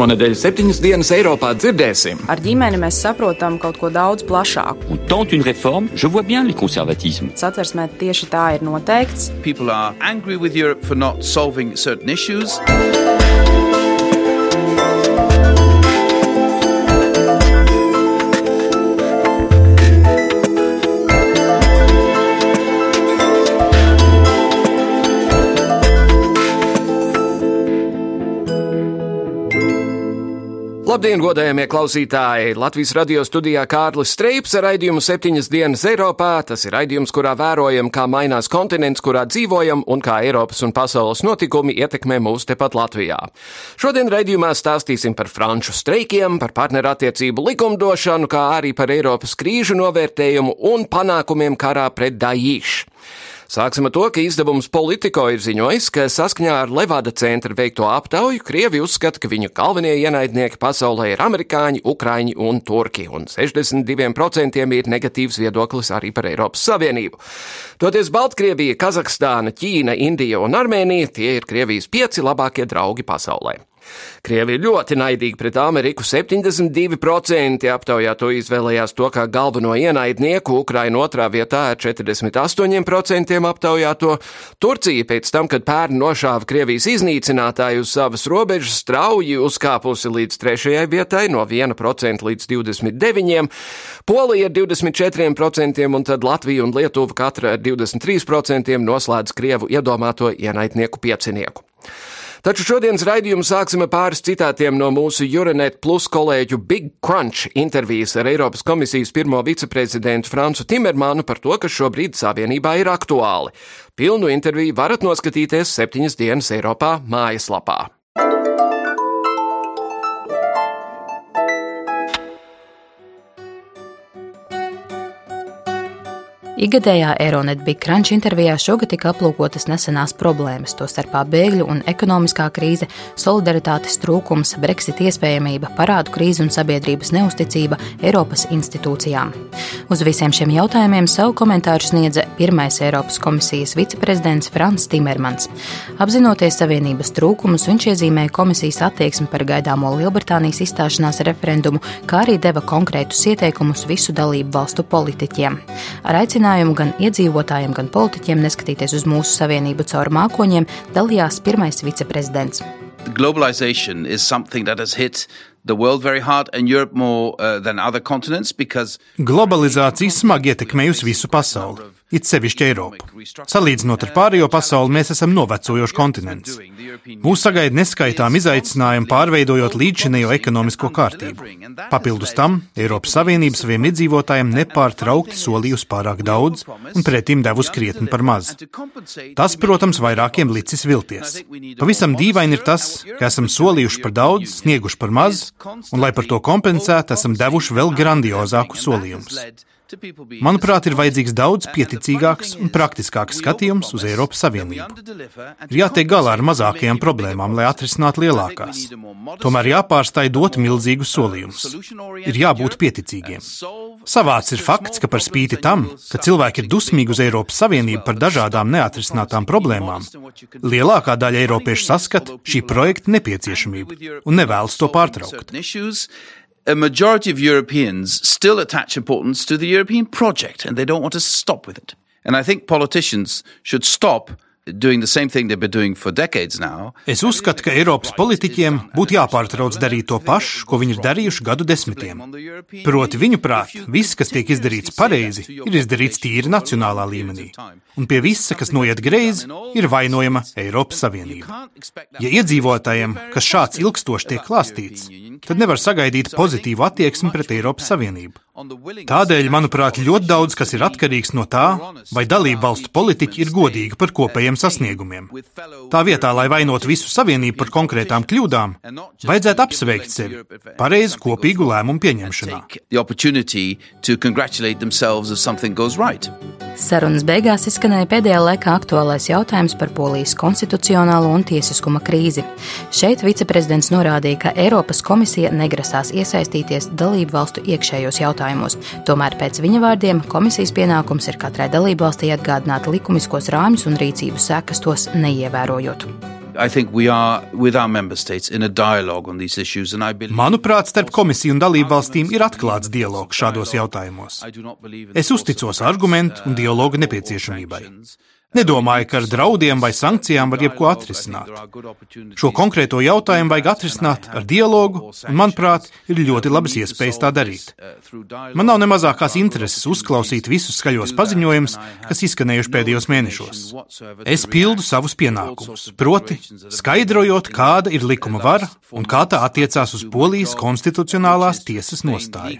Šonadēļ septiņas dienas Eiropā dzirdēsim. Ar ģimeni mēs saprotam kaut ko daudz plašāku. On tente une réforme, je vois bien les conservatismes. Satversmē tieši tā ir noteikts. People are angry with Europe for not solving certain issues. Labdien, godējamie klausītāji! Latvijas radio studijā Kārlis Streips ar raidījumu septiņas dienas Eiropā. Tas ir raidījums, kurā vērojam, kā mainās kontinents, kurā dzīvojam un kā Eiropas un pasaules notikumi ietekmē mūs tepat Latvijā. Šodien raidījumā stāstīsim par franču streikiem, par partnerattiecību likumdošanu, kā arī par Eiropas krīžu novērtējumu un panākumiem karā pret Daīšu. Sāksim ar to, ka izdevums Politico ir ziņojis, ka saskaņā ar Levada centra veikto aptauju Krievi uzskata, ka viņu galvenie ienaidnieki pasaulē ir amerikāņi, ukraiņi un turki, un 62% ir negatīvs viedoklis arī par Eiropas Savienību. Toties Baltkrievija, Kazahstāna, Ķīna, Indija un Armēnija tie ir Krievijas pieci labākie draugi pasaulē. Krievi ir ļoti naidīgi pret Ameriku. 72% aptaujā to izvēlējās to kā galveno ienaidnieku, Ukraina otrā vietā ar 48% aptaujā to. Turcija pēc tam, kad pērn nošāva Krievijas iznīcinātāju uz savas robežas, strauji uzkāpusi līdz trešajai vietai no 1% līdz 29%, Polija ar 24% un tad Latvija un Lietuva katra ar 23% noslēdz Krievu iedomāto ienaidnieku piecinieku. Taču šodienas raidījumu sāksim ar pāris citātiem no mūsu Euronet Plus kolēģu Big Crunch intervijas ar Eiropas komisijas pirmo viceprezidentu Francu Timermanu par to, kas šobrīd Savienībā ir aktuāli. Pilnu interviju varat noskatīties septiņas dienas Eiropā mājaslapā. Igadējā Eironet Big Crunch intervijā šogad tika aplūkotas nesenās problēmas, tostarpā bēgļu un ekonomiskā krīze, solidaritātes trūkums, Brexit iespējamība, parādu krīze un sabiedrības neusticība Eiropas institūcijām. Uz visiem šiem jautājumiem savu komentāru sniedza pirmais Eiropas komisijas viceprezidents Frans Timermans. Apzinoties Savienības trūkumus, viņš iezīmēja komisijas attieksmi par gaidāmo Lielbritānijas izstāšanās referendumu, kā arī deva konkrētus ieteikumus visu dalību valstu politiķiem. Ar aicinājumu aicinājumu gan iedzīvotājiem, gan politiķiem neskatīties uz mūsu savienību caur mākoņiem, dalījās pirmais viceprezidents. Globalization is something that has hit the world very hard and Europe more uh, than other continents because Globalizācija smagi ietekmējusi visu pasauli it sevišķi Eiropu. Salīdzinot ar pārējo pasauli, mēs esam novecojošs kontinents. Mūs sagaida neskaitām izaicinājumu pārveidojot līdzinējo ekonomisko kārtību. Papildus tam, Eiropas Savienība saviem iedzīvotājiem nepārtraukti solījusi pārāk daudz un pretim devusi krietni par maz. Tas, protams, vairākiem licis vilties. Pavisam dīvaini ir tas, ka esam solījuši par daudz, snieguši par maz, un, lai par to kompensētu, esam devuši vēl grandiozāku solījumus. Manuprāt, ir vajadzīgs daudz pieticīgāks un praktiskāks skatījums uz Eiropas Savienību. Ir jātiek galā ar mazākajām problēmām, lai atrisinātu lielākās. Tomēr jāpārstāj dot milzīgus solījumus. Ir jābūt pieticīgiem. Savāds ir fakts, ka par spīti tam, ka cilvēki ir dusmīgi uz Eiropas Savienību par dažādām neatrisinātām problēmām, lielākā daļa eiropiešu saskata šī projekta nepieciešamību un nevēlas to pārtraukt a majority of Europeans still attach importance to the European project and they don't want to stop with it. And I think politicians should stop Es uzskatu, ka Eiropas politiķiem būtu jāpārtrauc darīt to pašu, ko viņi ir darījuši gadu desmitiem. Proti, viņu prāt, viss, kas tiek izdarīts pareizi, ir izdarīts tīri nacionālā līmenī. Un pie visa, kas noiet greizi, ir vainojama Eiropas Savienība. Ja iedzīvotājiem, kas šāds ilgstoši tiek klāstīts, tad nevar sagaidīt pozitīvu attieksmi pret Eiropas Savienību. Tādēļ, manuprāt, ļoti daudz kas ir atkarīgs no tā, vai dalību valstu politiķi ir godīgi par kopējiem sasniegumiem. Tā vietā, lai vainotu visu savienību par konkrētām kļūdām, vajadzētu apsveikt sevi pareizu kopīgu lēmumu pieņemšanā. Sarunas beigās izskanēja pēdējā laikā aktuālais jautājums par Polijas konstitucionālo un tiesiskuma krīzi. Šeit viceprezidents norādīja, ka Eiropas komisija negrasās iesaistīties dalību valstu iekšējos jautājumos. Tomēr pēc viņa vārdiem komisijas pienākums ir katrai dalību valstī atgādināt likumiskos rāmjus un rīcību sekas tos neievērojot. Manuprāt, starp komisiju un dalību valstīm ir atklāts dialogs šādos jautājumos. Es uzticos argumentu un dialogu nepieciešamībai. Nedomāju, ka ar draudiem vai sankcijām var jebko atrisināt. Šo konkrēto jautājumu vajag atrisināt ar dialogu, un, manuprāt, ir ļoti labas iespējas tā darīt. Man nav ne mazākās intereses uzklausīt visus skaļos paziņojumus, kas izskanējuši pēdējos mēnešos. Es pildu savus pienākumus, proti, skaidrojot, kāda ir likuma vara un kā tā attiecās uz Polijas konstitucionālās tiesas nostāju.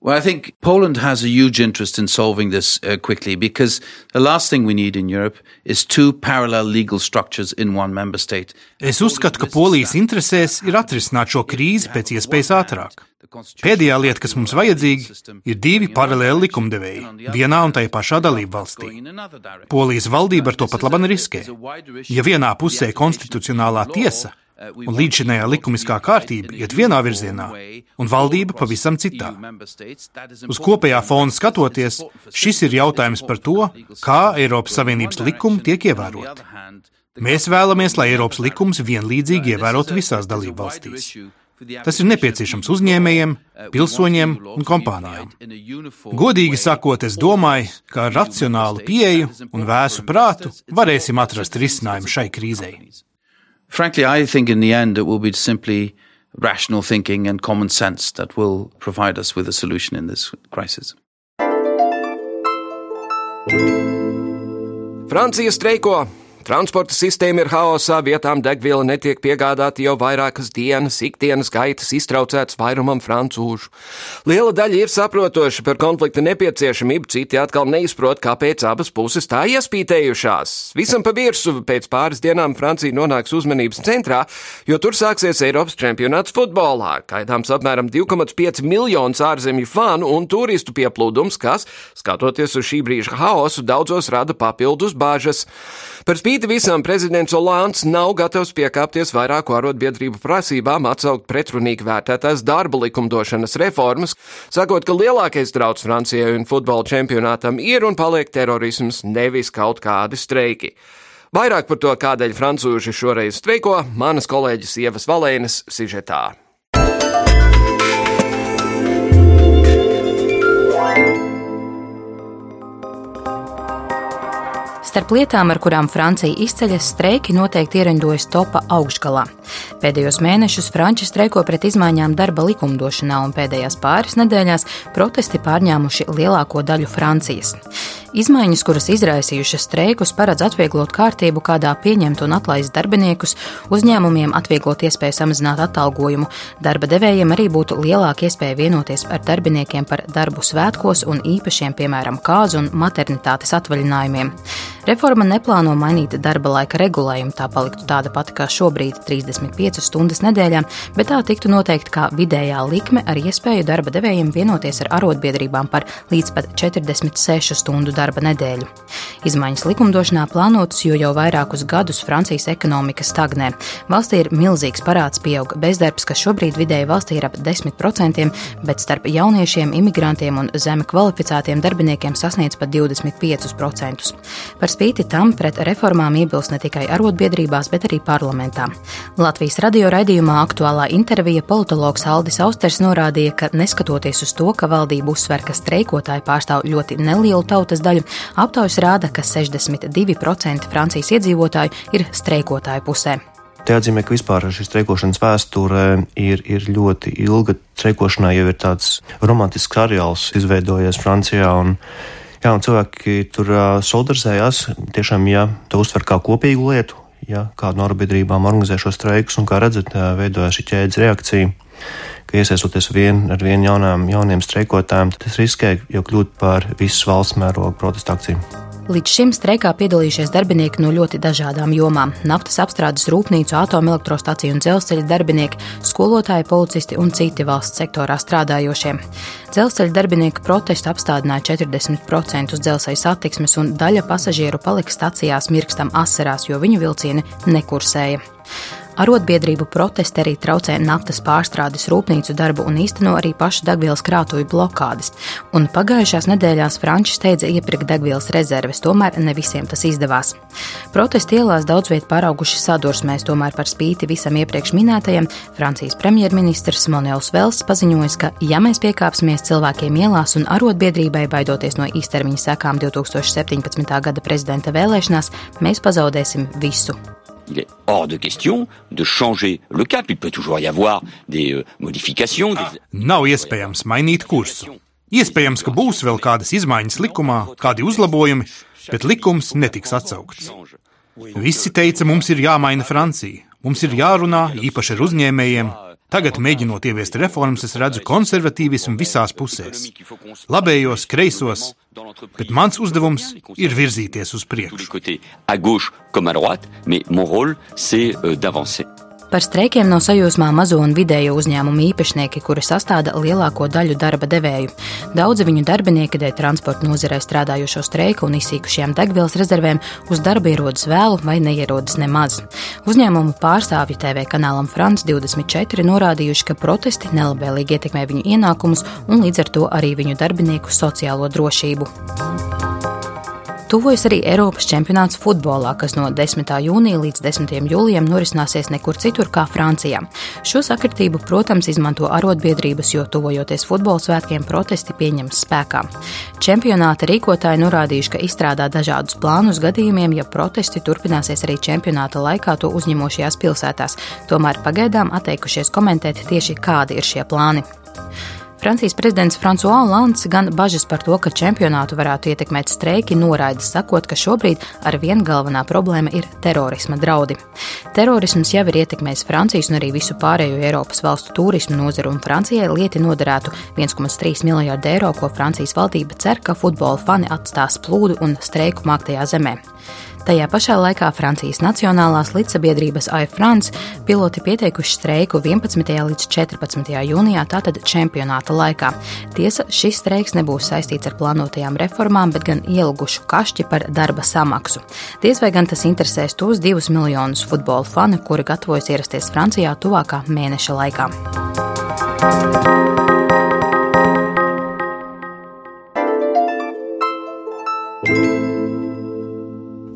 Well, I think Poland has a huge interest in solving this uh, quickly because the last thing we need in Europe is two parallel legal structures in one member state. Es uzskatu, ka Polijas interesēs ir atrisināt šo krīzi pēc iespējas ātrāk. Pēdējā lieta, kas mums vajadzīga, ir divi paralēli likumdevēji vienā un tajā pašā dalību valstī. Polijas valdība ar to pat labi riskē. Ja vienā pusē konstitucionālā tiesa un līdzinējā likumiskā kārtība iet vienā virzienā, un valdība pavisam citā. Uz kopējā fona skatoties, šis ir jautājums par to, kā Eiropas Savienības likumi tiek ievēroti. Mēs vēlamies, lai Eiropas likums vienlīdzīgi ievērotu visās dalību valstīs. Tas ir nepieciešams uzņēmējiem, pilsoņiem un kompānijām. Godīgi sakot, es domāju, ka ar racionālu pieeju un vēsu prātu varēsim atrast risinājumu šai krīzei. Frankly, I think in the end it will be simply rational thinking and common sense that will provide us with a solution in this crisis. Francija streiko Transporta sistēma ir haosā, vietām degviela netiek piegādāta jau vairākas dienas, ikdienas gaitas iztraucēts vairumam francūžu. Liela daļa ir saprotoša par konflikta nepieciešamību, citi atkal neizprot, kāpēc abas puses tā iespītējušās. Visam pa virsu pēc pāris dienām Francija nonāks uzmanības centrā, jo tur sāksies Eiropas čempionāts futbolā. Gaidāms apmēram 2,5 miljonus ārzemju fanu un turistu pieplūdums, kas, skatoties uz šī brīža haosu, daudzos rada papildus bāžas. Par spīti visam prezidents Olāns nav gatavs piekāpties vairāku arotbiedrību prasībām atsaukt pretrunīgi vērtētās darba likumdošanas reformas, sakot, ka lielākais draudz Francijai un futbola čempionātam ir un paliek terorisms, nevis kaut kādi streiki. Vairāk par to, kādēļ francūži šoreiz streiko, manas kolēģis Ievas Valēnas sižetā. Starp lietām, ar kurām Francija izceļas, streiki noteikti ierindojas topa augšgalā. Pēdējos mēnešus Franči streiko pret izmaiņām darba likumdošanā, un pēdējās pāris nedēļās protesti pārņēmuši lielāko daļu Francijas. Izmaiņas, kuras izraisījušas streikus, paredz atvieglot kārtību, kādā pieņemt un atlaist darbiniekus, uzņēmumiem atvieglot iespēju samazināt atalgojumu, darba devējiem arī būtu lielāka iespēja vienoties ar darbiniekiem par darbu svētkos un īpašiem, piemēram, kāzu un maternitātes atvaļinājumiem. Reforma neplāno mainīt darba laika regulējumu, tā paliktu tāda pati kā šobrīd - 35 stundas nedēļā, bet tā tiktu noteikta kā vidējā likme ar iespēju darba devējiem vienoties ar arotbiedrībām par līdz pat 46 stundu darba nedēļu. Izmaiņas likumdošanā plānotas, jo jau vairākus gadus Francijas ekonomika stagnē. Valstī ir milzīgs parāds, pieauga bezdarbs, kas šobrīd vidēji valstī ir ap 10%, bet starp jauniešiem, imigrantiem un zemi kvalificētiem darbiniekiem sasniedz pat 25%. Par spīti tam pret reformām iebilst ne tikai arotbiedrībās, bet arī parlamentā. Latvijas radio raidījumā aktuālā intervija politologs Aldis Austers norādīja, ka neskatoties uz to, ka valdība uzsver, ka streikotāji pārstāv ļoti nelielu tautas daļu, aptaujas rāda, ka 62% Francijas iedzīvotāju ir streikotāju pusē. Te atzīmē, ka vispār šī streikošanas vēsture ir, ir ļoti ilga. Streikošanai jau ir tāds romantisks areāls izveidojies Francijā. Un, jā, un cilvēki tur solidarizējās. Tiešām, ja to uztver kā kopīgu lietu, ja kāda no arotbiedrībām organizē šo streikus, un kā redzat, veidojas šī ķēdes reakcija ka iesaistoties vien ar vien jaunām, jauniem streikotājiem, tas riskē jau kļūt par visas valsts mēroga protestu akciju. Līdz šim streikā piedalījušies darbinieki no ļoti dažādām jomām - naftas apstrādes rūpnīcu, atomelektrostaciju un dzelzceļa darbinieki, skolotāji, policisti un citi valsts sektorā strādājošie. Dzelzceļa darbinieku protestu apstādināja 40% dzelzceļa satiksmes, un daļa pasažieru palika stacijās mirkstam asarās, jo viņu vilcieni nekursēja. Arotbiedrību protesti arī traucē naftas pārstrādes rūpnīcu darbu un īsteno arī pašu degvielas krātuvi blokādes. Un pagājušās nedēļās Franči steidza iepirkt degvielas rezerves, tomēr ne visiem tas izdevās. Protesti ielās daudz viet pārauguši sadursmēs, tomēr par spīti visam iepriekš minētajam Francijas premjerministrs Monēls Vels paziņoja, ka ja mēs piekāpsimies cilvēkiem ielās un arotbiedrībai baidoties no īstermiņa sekām 2017. gada prezidenta vēlēšanās, mēs pazaudēsim visu. Il est hors de question de changer le cap. Il peut toujours y avoir des euh, modifications. Des... Nav iespējams mainīt kursu. Iespējams, ka būs vēl kādas izmaiņas likumā, kādi uzlabojumi, bet likums netiks atsaukts. Visi teica, mums ir jāmaina Francija, mums ir jārunā īpaši ar uzņēmējiem, Tagad, mēģinot ieviest reformas, es redzu konservatīvismu visās pusēs, labējos, kreisos, bet mans uzdevums ir virzīties uz priekšu. Par streikiem nav sajūsmā mazo un vidējo uzņēmumu īpašnieki, kuri sastāda lielāko daļu darba devēju. Daudzi viņu darbinieki dēļ transporta nozarē strādājošo streiku un izsīkušajām degvielas rezervēm uz darbu ierodas vēlu vai neierodas nemaz. Uzņēmumu pārstāvji TV kanālam France 24 norādījuši, ka protesti nelabvēlīgi ietekmē viņu ienākumus un līdz ar to arī viņu darbinieku sociālo drošību. Tuvojas arī Eiropas čempionāts futbolā, kas no 10. jūnija līdz 10. jūlijam norisināsies nekur citur kā Francijā. Šo sakritību, protams, izmanto arotbiedrības, jo tuvojoties futbola svētkiem protesti pieņems spēkā. Čempionāta rīkotāji norādījuši, ka izstrādā dažādus plānus gadījumiem, ja protesti turpināsies arī čempionāta laikā to uzņemošajās pilsētās. Tomēr pagaidām atteikušies komentēt tieši kādi ir šie plāni. Francijas prezidents François Hollande gan bažas par to, ka čempionātu varētu ietekmēt streiki, noraida, sakot, ka šobrīd ar vien galvenā problēma ir terorisma draudi. Terorisms jau ir ietekmējis Francijas un arī visu pārējo Eiropas valstu turismu nozaru, un Francijai lieti noderētu 1,3 miljārdu eiro, ko Francijas valdība cer, ka futbola fani atstās plūdu un streiku māktajā zemē. Tajā pašā laikā Francijas Nacionālās līdzsabiedrības Air France piloti pieteikuši streiku 11. līdz 14. jūnijā, tātad čempionāta laikā. Tiesa, šis streiks nebūs saistīts ar plānotajām reformām, bet gan ielgušu kašķi par darba samaksu. Diez vai gan tas interesēs tos divus miljonus futbola fanu, kuri gatavojas ierasties Francijā tuvākā mēneša laikā.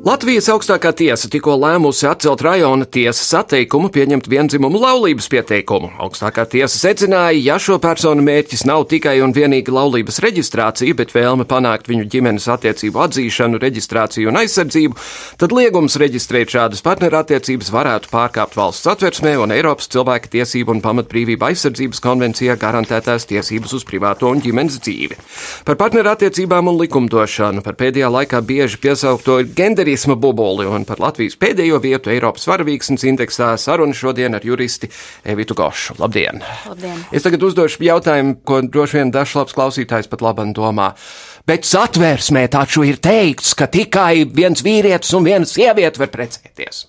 Latvijas augstākā tiesa tikko lēmusi atcelt rajona tiesas atteikumu pieņemt vienzimumu laulības pieteikumu. Augstākā tiesa secināja, ja šo personu mērķis nav tikai un vienīgi laulības reģistrācija, bet vēlme panākt viņu ģimenes attiecību atzīšanu, reģistrāciju un aizsardzību, tad liegums reģistrēt šādas partnerattiecības varētu pārkāpt valsts atversmē un Eiropas cilvēka tiesību un pamatbrīvību aizsardzības konvencijā garantētās tiesības uz privāto un ģimenes dzīvi. Par partnerattiecībām un likumdošanu par pēdējā laikā bieži piesaukto genderi turisma bubuli un par Latvijas pēdējo vietu Eiropas varavīksnes indeksā sarunu šodien ar juristi Evitu Gošu. Labdien! Labdien. Es tagad uzdošu jautājumu, ko droši vien dažs labs klausītājs pat labam domā. Bet satvērsmē taču ir teikts, ka tikai viens vīrietis un viena sieviete var precēties.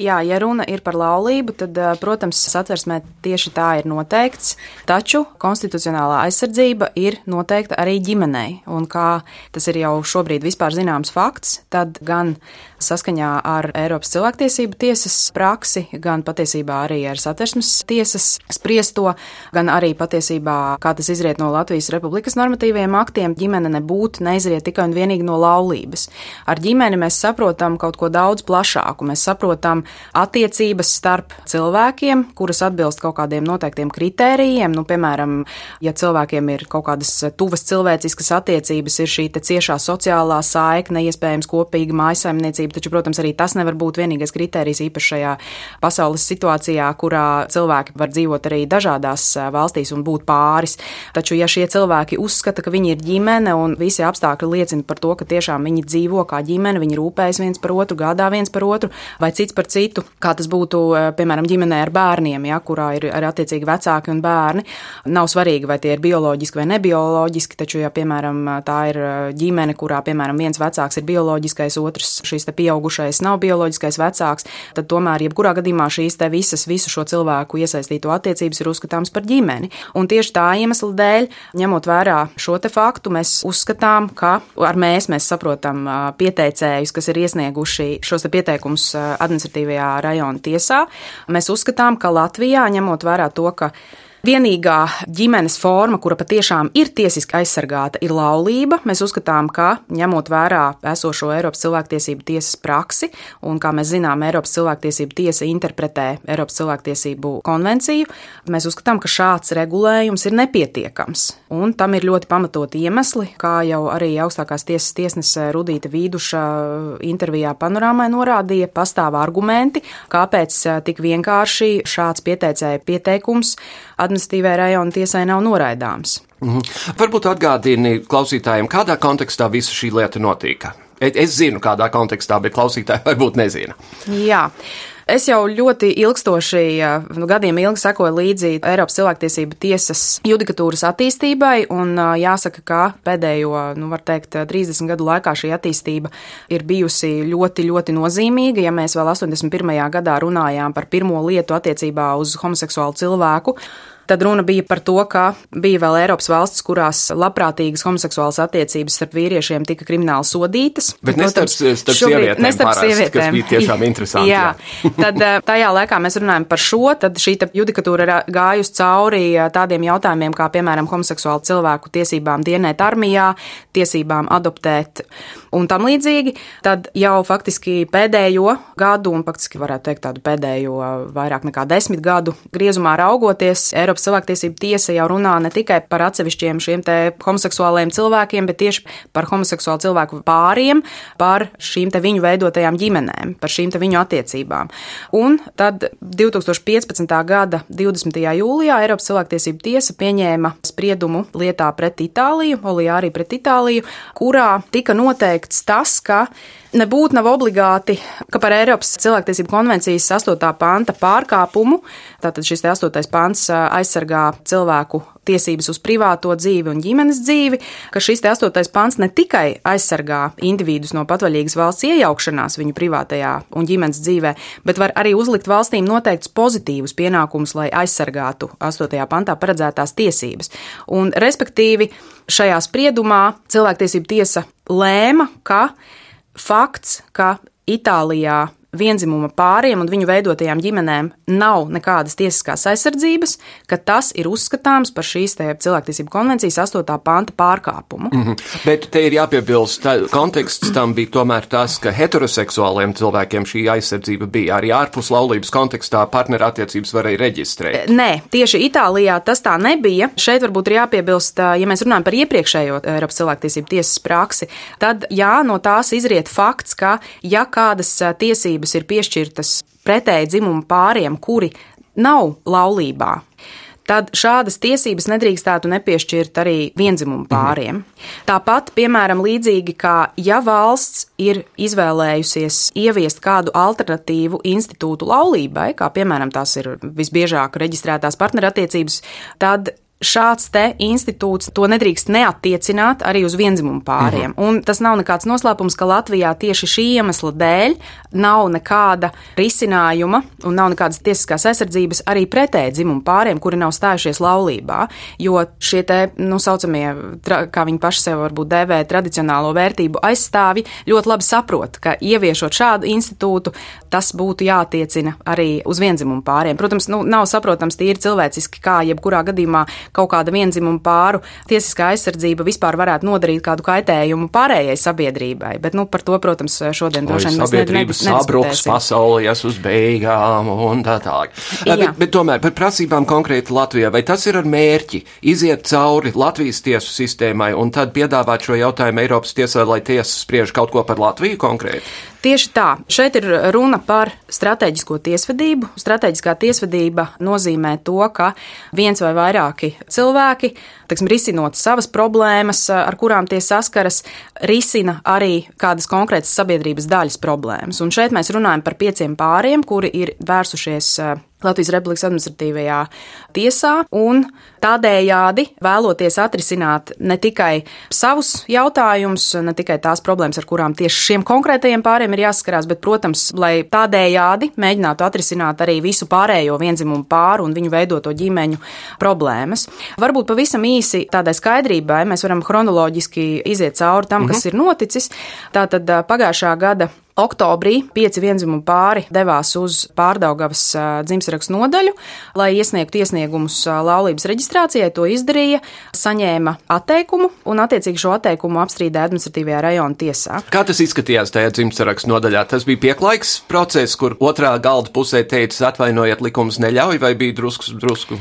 Jā, ja runa ir par laulību, tad, protams, satversmē tieši tā ir noteikts, taču konstitucionālā aizsardzība ir noteikta arī ģimenei. Un kā tas ir jau šobrīd vispār zināms fakts, tad gan saskaņā ar Eiropas cilvēktiesību tiesas praksi, gan patiesībā arī ar satversmes tiesas spriesto, gan arī patiesībā, kā tas izriet no Latvijas Republikas normatīviem aktiem, ģimene nebūtu neizriet tikai un vienīgi no laulības. Ar ģimeni mēs saprotam kaut ko daudz plašāku. Mēs saprotam attiecības starp cilvēkiem, kuras atbilst kaut kādiem noteiktiem kritērijiem. Nu, piemēram, ja cilvēkiem ir kaut kādas tuvas cilvēciskas attiecības, ir šī ciešā sociālā saikne, iespējams, kopīga mājasaimniecība, taču, protams, arī tas nevar būt vienīgais kritērijs īpaši šajā pasaules situācijā, kurā cilvēki var dzīvot arī dažādās valstīs un būt pāris. Taču, ja šie cilvēki uzskata, ka viņi ir ģimene un visi apstākļi liecina par to, ka tiešām viņi dzīvo kā ģimene, viņi rūpējas viens par otru, gādā viens par otru vai cits par citu, kā tas būtu, piemēram, ģimenē ar bērniem, ja, kurā ir arī attiecīgi vecāki un bērni. Nav svarīgi, vai tie ir bioloģiski vai nebioloģiski, taču, ja, piemēram, tā ir ģimene, kurā, piemēram, viens vecāks ir bioloģiskais, otrs šīs pieaugušais nav bioloģiskais vecāks, tad tomēr, jebkurā gadījumā, šīs visas, visu šo cilvēku iesaistīto attiecības ir uzskatāmas par ģimeni. Un tieši tā iemesla dēļ, ņemot vērā šo te faktu, mēs uzskatām, ka ar mēs, mēs saprotam pieteicējus, kas ir iesnieguši šos pieteikumus administratīvajā rajona tiesā. Mēs uzskatām, ka Latvijā, ņemot vērā to, ka Vienīgā ģimenes forma, kura patiešām ir tiesiski aizsargāta, ir laulība. Mēs uzskatām, ka ņemot vērā esošo Eiropas cilvēktiesību tiesas praksi, un kā mēs zinām, Eiropas cilvēktiesību tiesa interpretē Eiropas cilvēktiesību konvenciju, mēs uzskatām, ka šāds regulējums ir nepietiekams. Un tam ir ļoti pamatoti iemesli, kā jau arī augstākās tiesas tiesnese Rudīta Vīduša intervijā panorāmai norādīja, pastāv argumenti, kāpēc tik vienkārši šāds pieteicēja pieteikums administratīvai rajona tiesai nav noraidāms. Mhm. Varbūt atgādini klausītājiem, kādā kontekstā visa šī lieta notika. Es zinu, kādā kontekstā, bet klausītāji varbūt nezina. Jā. Es jau ļoti ilgstoši, nu, gadiem ilgi sekoju līdzi Eiropas cilvēktiesību tiesas judikatūras attīstībai, un jāsaka, ka pēdējo, nu, var teikt, 30 gadu laikā šī attīstība ir bijusi ļoti, ļoti nozīmīga. Ja mēs vēl 81. gadā runājām par pirmo lietu attiecībā uz homoseksuālu cilvēku, Tad runa bija par to, ka bija vēl Eiropas valstis, kurās labprātīgas homoseksuālas attiecības starp vīriešiem tika krimināli sodītas. Bet ne starp, sievietēm, ne starp sievietēm. kas bija tiešām interesanti. jā, jā. tad eh, tajā laikā mēs runājam par šo, tad šī judikatūra ir gājusi cauri eh, tādiem jautājumiem, kā piemēram homoseksuālu cilvēku tiesībām dienēt armijā, tiesībām adoptēt un tam līdzīgi. Tad jau faktiski pēdējo gadu, un faktiski varētu teikt tādu pēdējo vairāk nekā desmit gadu griezumā raugoties, Eiropas cilvēktiesība tiesa jau runā ne tikai par atsevišķiem šiem te homoseksuāliem cilvēkiem, bet tieši par homoseksuālu cilvēku pāriem, par šīm te viņu veidotajām ģimenēm, par šīm te viņu attiecībām. Un tad 2015. gada 20. jūlijā Eiropas cilvēktiesība tiesa pieņēma spriedumu lietā pret Itāliju, Olijārī pret Itāliju, kurā tika noteikts tas, ka Nebūtu nav obligāti, ka par Eiropas cilvēktiesību konvencijas 8. panta pārkāpumu, tātad šis 8. pants aizsargā cilvēku tiesības uz privāto dzīvi un ģimenes dzīvi, ka šis 8. pants ne tikai aizsargā individus no patvaļīgas valsts iejaukšanās viņu privātajā un ģimenes dzīvē, bet var arī uzlikt valstīm noteikts pozitīvus pienākumus, lai aizsargātu 8. pantā paredzētās tiesības. Un, respektīvi, šajā spriedumā cilvēktiesība tiesa lēma, ka fakts, ka Itālijā vienzimuma pāriem un viņu veidotajām ģimenēm nav nekādas tiesiskās aizsardzības, ka tas ir uzskatāms par šīs cilvēktiesību konvencijas 8. panta pārkāpumu. Mm -hmm. Bet te ir jāpiebilst, ka konteksts tam bija tomēr tas, ka heteroseksuāliem cilvēkiem šī aizsardzība bija arī ārpus laulības kontekstā partnerattiecības varēja reģistrēt. Nē, tieši Itālijā tas tā nebija. Šeit varbūt ir jāpiebilst, ja mēs runājam par iepriekšējo Eiropas cilvēktiesību tiesas praksi, tad jā, no tās izriet fakts, ka ja kādas tiesības tiesības ir piešķirtas pretēji dzimumu pāriem, kuri nav laulībā, tad šādas tiesības nedrīkstētu nepiešķirt arī vienzimumu mhm. pāriem. Mhm. Tāpat, piemēram, līdzīgi kā ja valsts ir izvēlējusies ieviest kādu alternatīvu institūtu laulībai, kā piemēram tās ir visbiežāk reģistrētās partnerattiecības, tad šāds te institūts to nedrīkst neatiecināt arī uz vienzimumu pāriem. Uh mhm. -huh. Un tas nav nekāds noslēpums, ka Latvijā tieši šī iemesla dēļ nav nekāda risinājuma un nav nekādas tiesiskās aizsardzības arī pretēji dzimumu pāriem, kuri nav stājušies laulībā. Jo šie te, nu, saucamie, kā viņi paši sev varbūt dēvē, tradicionālo vērtību aizstāvi ļoti labi saprot, ka ieviešot šādu institūtu, tas būtu jātiecina arī uz vienzimumu pāriem. Protams, nu, nav saprotams tīri cilvēciski, kā jebkurā gadījumā kaut kāda vienzimuma pāru tiesiskā aizsardzība vispār varētu nodarīt kādu kaitējumu pārējai sabiedrībai. Bet, nu, par to, protams, šodien droši vien mēs sabiedrības sabruks, pasaule ies uz beigām un tā tālāk. Bet, bet tomēr par prasībām konkrēti Latvijā, vai tas ir ar mērķi iziet cauri Latvijas tiesu sistēmai un tad piedāvāt šo jautājumu Eiropas tiesā, lai tiesa spriež kaut ko par Latviju konkrēti? Tieši tā. Šeit ir runa par strateģisko tiesvedību. Strateģiskā tiesvedība nozīmē to, ka viens vai vairāki cilvēki, teksim, risinot savas problēmas, ar kurām tie saskaras, risina arī kādas konkrētas sabiedrības daļas problēmas. Un šeit mēs runājam par pieciem pāriem, kuri ir vērsušies Latvijas Republikas administratīvajā tiesā, un tādējādi vēloties atrisināt ne tikai savus jautājumus, ne tikai tās problēmas, ar kurām tieši šiem konkrētajiem pāriem ir jāsaskarās, bet, protams, lai tādējādi mēģinātu atrisināt arī visu pārējo vienzimumu pāru un viņu veidoto ģimeņu problēmas. Varbūt pavisam īsi tādai skaidrībai mēs varam chronoloģiski iziet cauri tam, kas mm -hmm. ir noticis. Tātad pagājušā gada Oktobrī pieci vienzimumu pāri devās uz Pārdaugavas dzimšanas nodaļu, lai iesniegtu iesniegumus laulības reģistrācijai. To izdarīja, saņēma atteikumu un, attiecīgi, šo atteikumu apstrīdēja administratīvajā rajona tiesā. Kā tas izskatījās tajā dzimšanas nodaļā? Tas bija pieklājīgs process, kur otrā galda pusē teica, atvainojiet, likums neļauj, vai bija drusku, drusku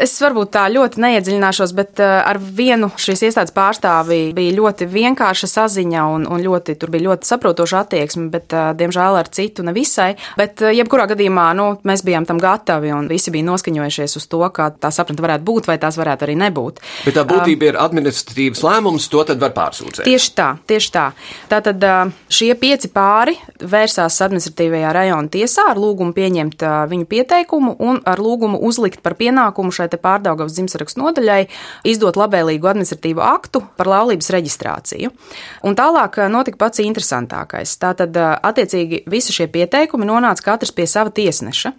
Es varbūt tā ļoti neiedziļināšos, bet eh, ar vienu šīs iestādes pārstāvi bija ļoti vienkārša saziņa un, un ļoti, tur bija ļoti saprotoša attieksme, bet, eh, diemžēl, ar citu nevisai. Bet, eh, jebkurā gadījumā, nu, mēs bijām tam gatavi un visi bija noskaņojušies uz to, kā tā sapratne varētu būt vai tās varētu arī nebūt. Bet tā būtība um, ir administratīvas lēmums, to tad var pārsūdzēt. Tieši tā, tieši tā. Tātad šie pieci pāri vērsās administratīvajā rajona tiesā ar lūgumu pieņemt viņu pieteikumu un ar lūgumu uzlikt par pienākumu šai Pārdaugavas dzimsarakstu nodaļai izdot labvēlīgu administratīvu aktu par laulības reģistrāciju. Un tālāk eh, notika pats interesantākais. Tātad, eh, attiecīgi, visi šie pieteikumi nonāca katrs pie sava tiesneša.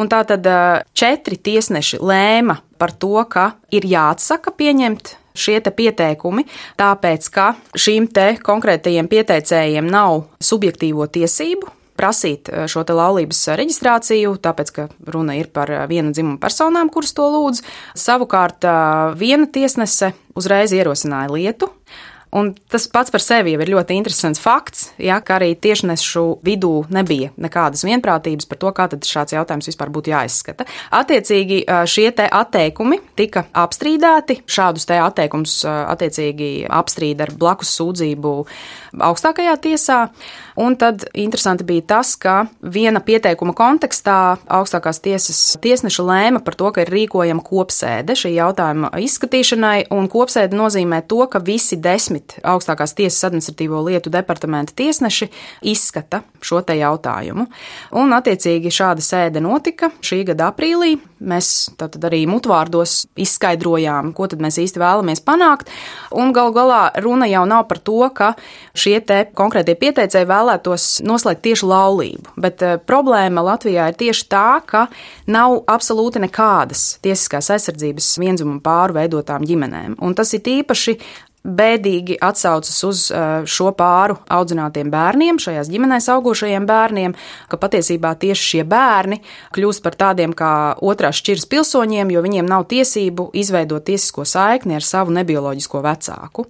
Un tātad eh, četri tiesneši lēma par to, ka ir jāatsaka pieņemt šie pieteikumi, tāpēc ka šīm konkrētajiem pieteicējiem nav subjektīvo tiesību prasīt eh, šo laulības reģistrāciju, tāpēc, ka runa ir par eh, viena dzimuma personām, kuras to lūdz. Savukārt eh, viena tiesnese uzreiz ierosināja lietu, Un tas pats par sevi jau ir ļoti interesants fakts, ja, ka arī tiešnešu vidū nebija nekādas vienprātības par to, kā šāds jautājums vispār būtu jāizskata. Attiecīgi šie te atteikumi tika apstrīdēti. Šādus te atteikumus attiecīgi apstrīda ar blakus sūdzību augstākajā tiesā. Un tad interesanti bija tas, ka viena pieteikuma kontekstā augstākās tiesas tiesneša lēma par to, ka ir rīkojama kopsēde šī jautājuma izskatīšanai, un kopsēde nozīmē to, ka visi desmit augstākās tiesas administratīvo lietu departamenta tiesneši izskata šo te jautājumu. Un, attiecīgi, šāda sēde notika šī gada aprīlī. Mēs tad arī mutvārdos izskaidrojām, ko tad mēs īsti vēlamies panākt, un gal galā runa jau nav par to, ka šie te konkrētie pieteicēji vēl vēlētos noslēgt tieši laulību, bet uh, problēma Latvijā ir tieši tā, ka nav absolūti nekādas tiesiskās aizsardzības vienzimuma pāru veidotām ģimenēm. Un tas ir īpaši bēdīgi atsaucas uz uh, šo pāru audzinātiem bērniem, šajās ģimenēs augošajiem bērniem, ka patiesībā tieši šie bērni kļūst par tādiem kā otrās šķiras pilsoņiem, jo viņiem nav tiesību izveidot tiesisko saikni ar savu nebioloģisko vecāku.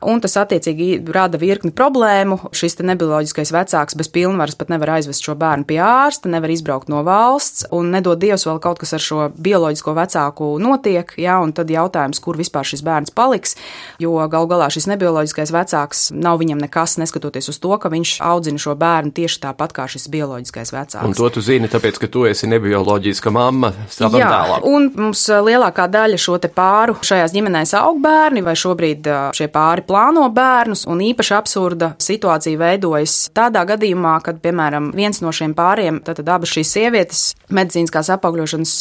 Un tas attiecīgi rada virkni problēmu. Šis nebioloģiskais vecāks bez pilnvaras pat nevar aizvest šo bērnu pie ārsta, nevar izbraukt no valsts, un nedod Dievs vēl kaut kas ar šo bioloģisko vecāku notiek, jā, un tad jautājums, kur vispār šis bērns paliks, jo gal galā šis nebioloģiskais vecāks nav viņam nekas, neskatoties uz to, ka viņš audzina šo bērnu tieši tāpat kā šis bioloģiskais vecāks. Un to tu zini, tāpēc, ka tu esi nebioloģiska mamma savam Jā, tēlam. Un mums lielākā daļa šo te pāru šajās ģimenēs aug bērni, vai šobrīd šie pāri plāno bērnus, un īpaši absurda situācija veidojas tādā gadījumā, kad, piemēram, viens no šiem pāriem, tad abas šīs sievietes medicīniskās apaugļošanas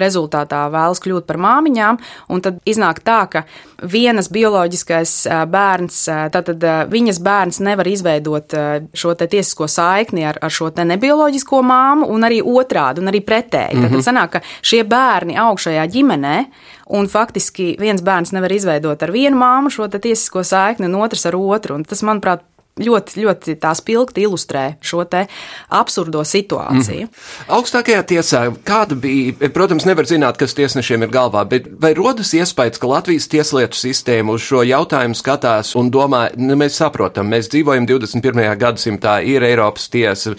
rezultātā vēlas kļūt par māmiņām, un tad iznāk tā, ka vienas bioloģiskais bērns, tātad viņas bērns nevar izveidot šo tiesisko saikni ar, ar šo nebioloģisko māmu, un arī otrādi, un arī pretēji. Mm -hmm. Tad sanāk, ka šie bērni augšējā ģimenē, un faktiski viens bērns nevar izveidot ar vienu māmu šo tiesisko saikni, un otrs ar otru. Un tas, manuprāt, ļoti, ļoti tā spilgti ilustrē šo te absurdo situāciju. Mm. Augstākajā tiesā, kāda bija, protams, nevar zināt, kas tiesnešiem ir galvā, bet vai rodas iespējas, ka Latvijas tieslietu sistēma uz šo jautājumu skatās un domā, nu, mēs saprotam, mēs dzīvojam 21. gadsimtā, ir Eiropas tiesa,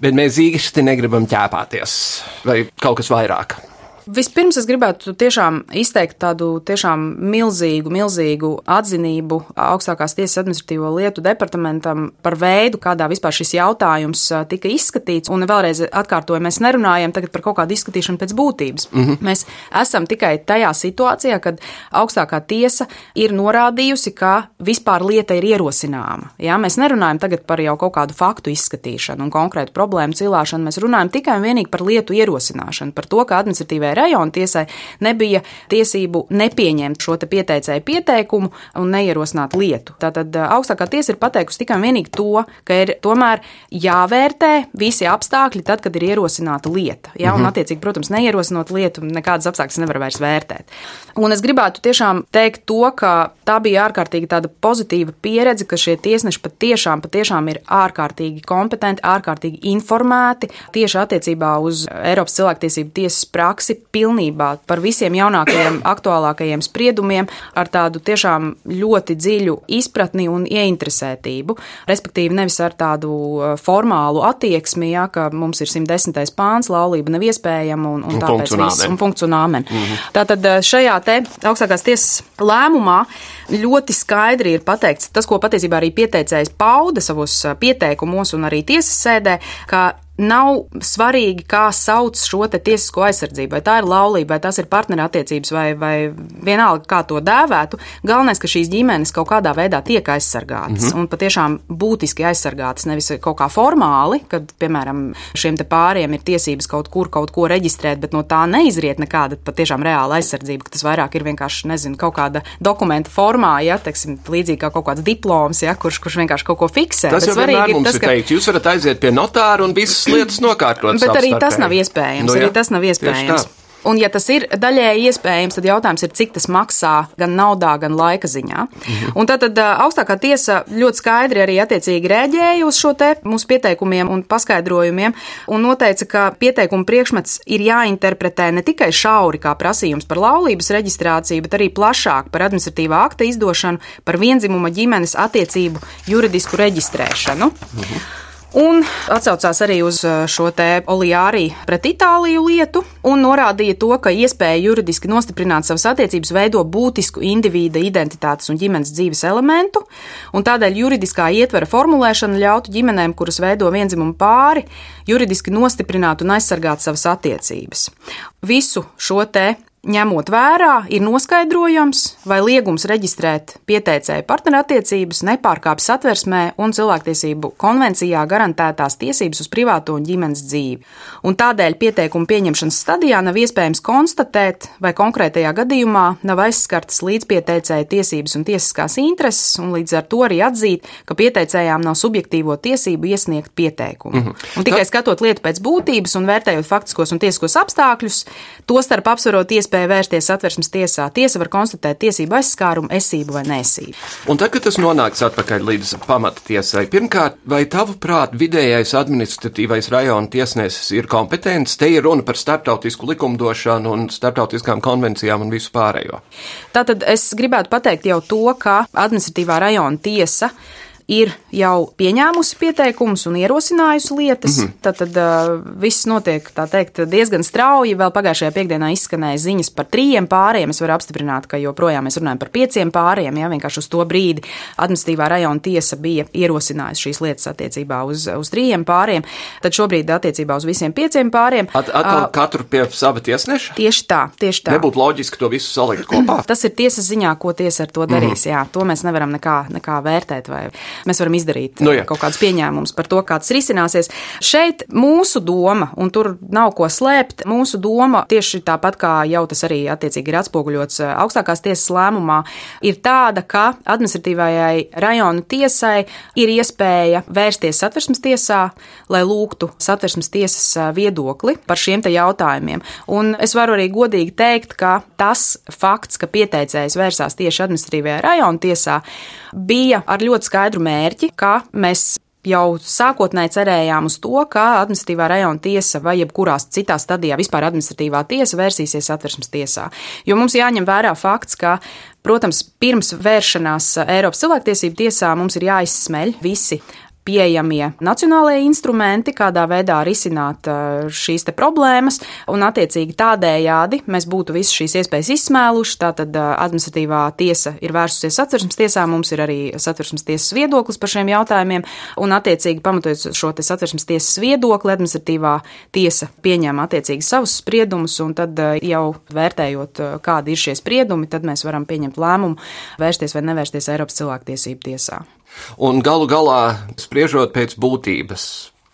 bet mēs īsti negribam ķēpāties vai kaut kas vairāk? Vispirms es gribētu tiešām izteikt tādu tiešām milzīgu, milzīgu atzinību augstākās tiesas administratīvo lietu departamentam par veidu, kādā vispār šis jautājums tika izskatīts. Un vēlreiz atkārtoju, mēs nerunājam tagad par kaut kādu izskatīšanu pēc būtības. Mm -hmm. Mēs esam tikai tajā situācijā, kad augstākā tiesa ir norādījusi, ka vispār lieta ir ierosināma. Jā, mēs nerunājam tagad par jau kaut kādu faktu izskatīšanu un konkrētu problēmu cilāšanu. Mēs runājam tikai un vienīgi par lietu ierosināšanu, par to, ka administratīvai rajona tiesai nebija tiesību nepieņemt šo te pieteicēju pieteikumu un neierosināt lietu. Tātad augstākā tiesa ir pateikusi tikai un vienīgi to, ka ir tomēr jāvērtē visi apstākļi tad, kad ir ierosināta lieta. Ja? Un, mhm. attiecīgi, protams, neierosinot lietu, nekādas apstākļas nevar vairs vērtēt. Un es gribētu tiešām teikt to, ka tā bija ārkārtīgi tāda pozitīva pieredze, ka šie tiesneši patiešām, patiešām ir ārkārtīgi kompetenti, ārkārtīgi informēti tieši attiecībā uz Eiropas cilvēktiesību tiesas praksi pilnībā par visiem jaunākajiem, aktuālākajiem spriedumiem ar tādu tiešām ļoti dziļu izpratni un ieinteresētību. Respektīvi, nevis ar tādu uh, formālu attieksmi, ja, ka mums ir 110. pāns, laulība nav iespējama un, un, un tāpēc viss un punkts un āmen. Mm -hmm. Tātad uh, šajā te augstākās tiesas lēmumā ļoti skaidri ir pateikts tas, ko patiesībā arī pieteicējs pauda savos uh, pieteikumos un arī tiesas sēdē, ka nav svarīgi, kā sauc šo tiesisko aizsardzību. Vai tā ir laulība, vai tas ir partnerattiecības, vai, vai vienalga, kā to dēvētu. Galvenais, ka šīs ģimenes kaut kādā veidā tiek aizsargātas mm -hmm. un patiešām būtiski aizsargātas. Nevis kaut kā formāli, kad, piemēram, šiem pāriem ir tiesības kaut kur kaut ko reģistrēt, bet no tā neizriet nekāda patiešām reāla aizsardzība. Tas vairāk ir vienkārši, nezinu, kaut kāda dokumenta formā, ja, teiksim, līdzīgi kā kaut kāds diploms, ja, kurš, kurš vienkārši kaut ko fiksē. Tas bet jau vienmēr mums tas, ir ka... teikt, jūs varat aiziet pie notāra un visas lietas nokārtotas. Bet arī tas nav iespējams. Nu, jā, arī tas nav iespējams. Un, ja tas ir daļēji iespējams, tad jautājums ir, cik tas maksā gan naudā, gan laika ziņā. Mhm. Un tad, tad augstākā tiesa ļoti skaidri arī attiecīgi rēģēja uz šo te mūsu pieteikumiem un paskaidrojumiem un noteica, ka pieteikuma priekšmets ir jāinterpretē ne tikai šauri kā prasījums par laulības reģistrāciju, bet arī plašāk par administratīvā akta izdošanu, par vienzimuma ģimenes attiecību juridisku reģistrēšanu. Mhm un atsaucās arī uz uh, šo te Olijārī pret Itāliju lietu un norādīja to, ka iespēja juridiski nostiprināt savas attiecības veido būtisku individa identitātes un ģimenes dzīves elementu, un tādēļ juridiskā ietvera formulēšana ļautu ģimenēm, kuras veido vienzimumu pāri, juridiski nostiprināt un aizsargāt savas attiecības. Visu šo te ņemot vērā, ir noskaidrojams, vai liegums reģistrēt pieteicēju partnerattiecības nepārkāpj satversmē un cilvēktiesību konvencijā garantētās tiesības uz privāto un ģimenes dzīvi. Un tādēļ pieteikuma pieņemšanas stadijā nav iespējams konstatēt, vai konkrētajā gadījumā nav aizskartas līdzpieteicēja tiesības un tiesiskās intereses, un līdz ar to arī atzīt, ka pieteicējām nav subjektīvo tiesību iesniegt pieteikumu. Mm -hmm. Un tikai skatot lietu pēc būtības un vērtējot faktiskos un tiesiskos apstākļus, tostarp apsverot iespēju iespēja vērsties satversmes tiesā. Tiesa var konstatēt tiesību aizskārumu, esību vai nesību. Un tad, kad tas nonāks atpakaļ līdz pamata tiesai, pirmkārt, vai tavuprāt vidējais administratīvais rajona tiesnesis ir kompetents? Te ir runa par starptautisku likumdošanu un starptautiskām konvencijām un visu pārējo. Tātad es gribētu pateikt jau to, ka administratīvā rajona tiesa ir jau pieņēmusi pieteikumus un ierosinājusi lietas. Mm -hmm. Tad, tad uh, viss notiek teikt, diezgan strauji. Vēl pagājušajā piekdienā izskanēja ziņas par trījiem pāriem. Es varu apstiprināt, ka joprojām mēs runājam par pieciem pāriem. Ja, vienkārši uz to brīdi administratīvā rajona tiesa bija ierosinājusi šīs lietas attiecībā uz, uz trījiem pāriem. Tad šobrīd attiecībā uz visiem pieciem pāriem. At, atkal uh, katru pie sava tiesneša? Tieši tā, tieši tā. Nebūtu loģiski to visu salikt kopā. Tas ir tiesas ziņā, ko tiesa ar to darīs. Mm -hmm. Jā, to mēs nevaram nekā, nekā vērtēt. Vai mēs varam izdarīt nu, jā. kaut kādus pieņēmumus par to, kā tas risināsies. Šeit mūsu doma, un tur nav ko slēpt, mūsu doma tieši tāpat kā jau tas arī attiecīgi ir atspoguļots eh, augstākās tiesas lēmumā, ir tāda, ka administratīvajai rajonu tiesai ir iespēja vērsties satversmes tiesā, lai lūgtu satversmes tiesas eh, viedokli par šiem te jautājumiem. Un es varu arī godīgi teikt, ka tas fakts, ka pieteicējs vērsās tieši administratīvajā rajonu tiesā, bija ar ļoti skaidru mērķi mērķi, kā mēs jau sākotnēji cerējām uz to, ka administratīvā rajona tiesa vai jebkurā citā stadijā vispār administratīvā tiesa vērsīsies atversmes tiesā. Jo mums jāņem vērā fakts, ka, protams, pirms vēršanās Eiropas cilvēktiesību tiesā mums ir jāizsmeļ visi pieejamie nacionālajie instrumenti, kādā veidā risināt šīs problēmas, un attiecīgi tādējādi mēs būtu visas šīs iespējas izsmēluši. Tātad administratīvā tiesa ir vērsusies satversmes tiesā, mums ir arī satversmes tiesas viedoklis par šiem jautājumiem, un attiecīgi pamatojot šo satversmes tiesas viedokli, administratīvā tiesa pieņem attiecīgi savus spriedumus, un tad jau vērtējot, kādi ir šie spriedumi, tad mēs varam pieņemt lēmumu vērsties vai nevērsties Eiropas cilvēktiesību tiesā. Un galu galā, spriežot pēc būtības,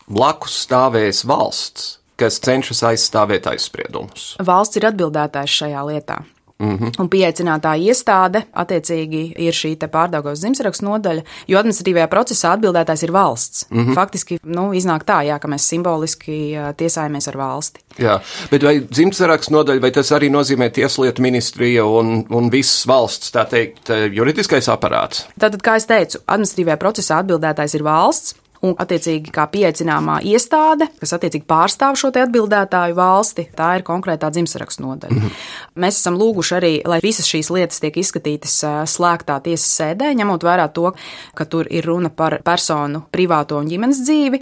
blakus stāvēs valsts, kas cenšas aizstāvēt aizspriedumus. Valsts ir atbildētājs šajā lietā. Mm -hmm. Un pieaicinātā iestāde, attiecīgi, ir šī pārdaugos dzimšanas nodaļa, jo administratīvajā procesā atbildētājs ir valsts. Mm -hmm. Faktiski nu, iznāk tā, jā, ka mēs simboliski tiesājamies ar valsti. Jā, bet vai dzimšanas nodaļa, vai tas arī nozīmē tieslietu ministrija un, un viss valsts, tā teikt, juridiskais aparāts? Tātad, kā es teicu, administratīvajā procesā atbildētājs ir valsts. Un, attiecīgi, kā pieaicināmā iestāde, kas attiecīgi pārstāv šo atbildētāju valsti, tā ir konkrētā dzimšanas nodaļa. Mm -hmm. Mēs esam lūguši arī, lai visas šīs lietas tiek izskatītas slēgtā tiesas sēdē, ņemot vērā to, ka tur ir runa par personu privāto un ģimenes dzīvi.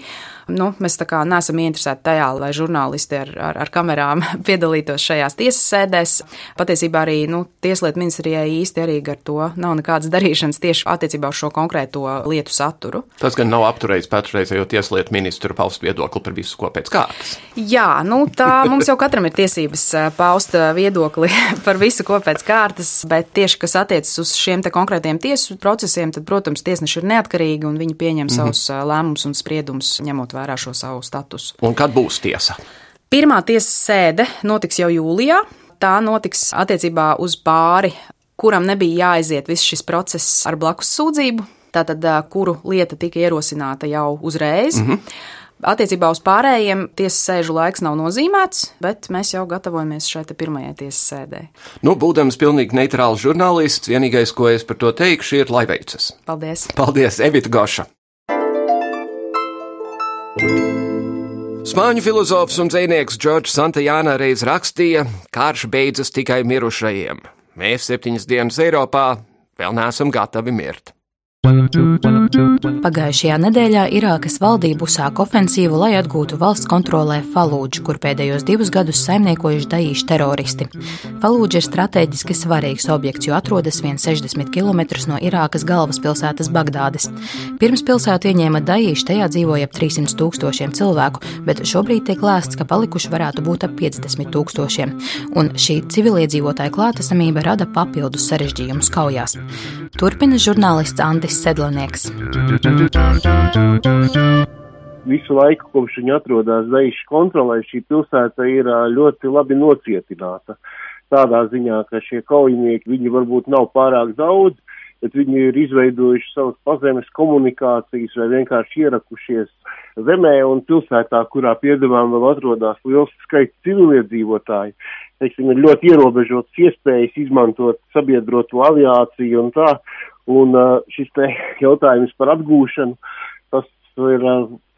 Nu, mēs tā kā neesam ieinteresēti tajā, lai žurnālisti ar, ar, ar kamerām piedalītos šajās tiesas sēdēs. Patiesībā arī nu, Tieslietu ministrijai īsti arī ar to nav nekādas darīšanas tieši attiecībā uz šo konkrēto lietu saturu. Tas gan nav apturējis patreizējo Tieslietu ministru paust viedokli par visu, ko pēc kārtas. Jā, nu tā mums jau katram ir tiesības paust viedokli par visu, ko pēc kārtas, bet tieši kas attiecas uz šiem konkrētiem tiesu procesiem, tad, protams, tiesneši ir neatkarīgi un viņi pieņem mm -hmm. savus lēmumus un spriedumus ņemot ņemot vērā šo savu statusu. Un kad būs tiesa? Pirmā tiesas sēde notiks jau jūlijā. Tā notiks attiecībā uz pāri, kuram nebija jāaiziet viss šis process ar blakus sūdzību, tātad kuru lieta tika ierosināta jau uzreiz. Mm -hmm. Attiecībā uz pārējiem tiesas sēžu laiks nav nozīmēts, bet mēs jau gatavojamies šai pirmajai tiesas sēdē. Nu, būdams pilnīgi neitrāls žurnālists, vienīgais, ko es par to teikšu, ir lai veicas. Paldies! Paldies, Evita Goša! Spāņu filozofs un dzinieks Džordžs Santajāna reiz rakstīja: Karš beidzas tikai mirušajiem. Mēs septiņas dienas Eiropā vēl neesam gatavi mirt. Pagājušajā nedēļā Irākas valdība uzsāka ofensīvu, lai atgūtu valsts kontrolē Falūdžu, kur pēdējos divus gadus saimniekojuši daīši teroristi. Falūdža ir strateģiski svarīgs objekts, jo atrodas vien 60 km no Irākas galvaspilsētas Bagdādes. Pirms pilsētu ieņēma daīši, tajā dzīvoja ap 300 tūkstošiem cilvēku, bet šobrīd tiek lēsts, ka palikuši varētu būt ap 50 tūkstošiem, un šī civiliedzīvotāja klātesamība rada papildus sarežģījumus kaujās. Turpina žurnālists Andris Andris Sedlanieks. Visu laiku, kopš viņa atrodas Zeiša kontrolē, šī pilsēta ir ļoti labi nocietināta. Tādā ziņā, ka šie kaujinieki, viņi varbūt nav pārāk daudz, bet viņi ir izveidojuši savas pazemes komunikācijas vai vienkārši ierakušies zemē un pilsētā, kurā piedevām vēl atrodas liels skaits civiliedzīvotāji. Teiksim, ir ļoti ierobežotas iespējas izmantot sabiedrotu aviāciju un tā, Un šis te jautājums par atgūšanu, tas ir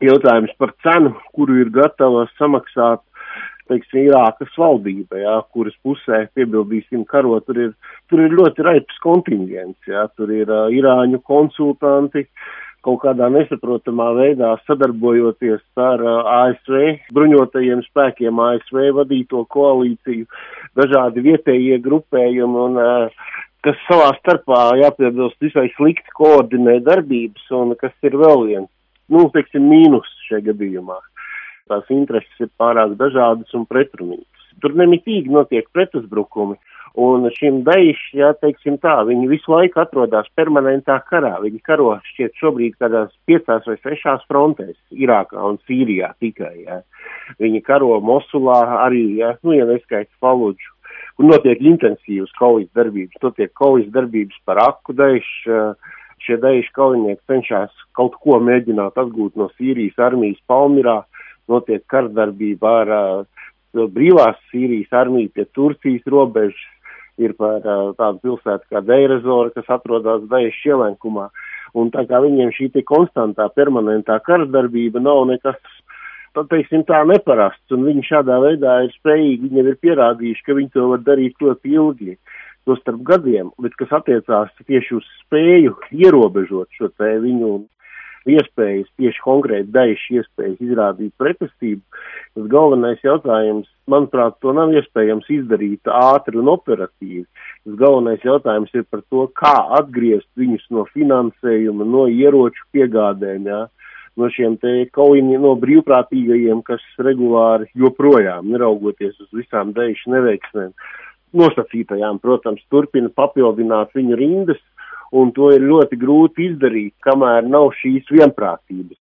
jautājums par cenu, kuru ir gatava samaksāt, teiksim, Irākas valdība, jā, kuras pusē piebildīsim karo, tur ir, tur ir ļoti raips kontingents, jā, tur ir uh, Irāņu konsultanti, kaut kādā nesaprotamā veidā sadarbojoties ar uh, ASV bruņotajiem spēkiem, ASV vadīto koalīciju, dažādi vietējie grupējumi un uh, kas savā starpā jāpiebilst visai slikti koordinē darbības un kas ir vēl viens, nu, teiksim, mīnus šajā gadījumā. Tās intereses ir pārāk dažādas un pretrunīgas. Tur nemitīgi notiek pretuzbrukumi, un šim daiši, jā, teiksim tā, viņi visu laiku atrodas permanentā karā. Viņi karo šķiet šobrīd kādās piecās vai sešās frontēs, Irākā un Sīrijā tikai, jā. Viņi karo Mosulā arī, jā, nu, ja neskaits Faludžu kur notiek intensīvas kaujas darbības, notiek kaujas darbības par aku eh, šie daišu kaujinieki cenšas kaut ko mēģināt atgūt no Sīrijas armijas Palmirā, notiek kardarbība ar uh, brīvās Sīrijas armiju pie Turcijas robežas, ir par uh, tādu pilsētu kā Deirezora, kas atrodas Daišu ielenkumā. Un tā kā viņiem šī te konstantā, permanentā karadarbība nav nekas, tad, teiksim, tā neparasts, un viņi šādā veidā ir spējīgi, viņi jau ir pierādījuši, ka viņi to var darīt ļoti ilgi, to starp gadiem, bet kas attiecās tieši uz spēju ierobežot šo te viņu iespējas, tieši konkrēti daļas iespējas izrādīt pretestību, tas galvenais jautājums, manuprāt, to nav iespējams izdarīt ātri un operatīvi. Tas galvenais jautājums ir par to, kā atgriezt viņus no finansējuma, no ieroču piegādēm, jā, no šiem te kaujiņiem, no brīvprātīgajiem, kas regulāri joprojām, neraugoties uz visām dēļu neveiksmēm, nosacītajām, protams, turpina papildināt viņu rindas, un to ir ļoti grūti izdarīt, kamēr nav šīs vienprātības.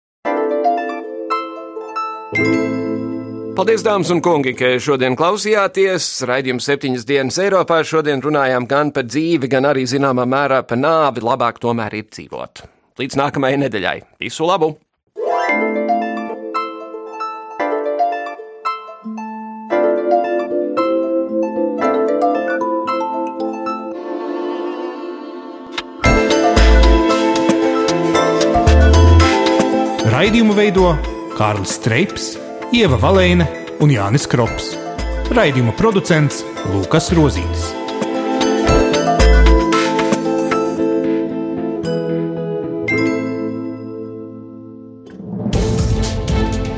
Paldies, dāmas un kungi, ka šodien klausījāties. Raidījums septiņas dienas Eiropā. Šodien runājām gan par dzīvi, gan arī zināmā mērā par nāvi. Labāk tomēr ir dzīvot. Līdz nākamajai nedēļai. Visu labu! Raidījumu veido Kārlis Streips, Ieva Valēne un Jānis Krops. Raidījuma producents Lukas Rozītis.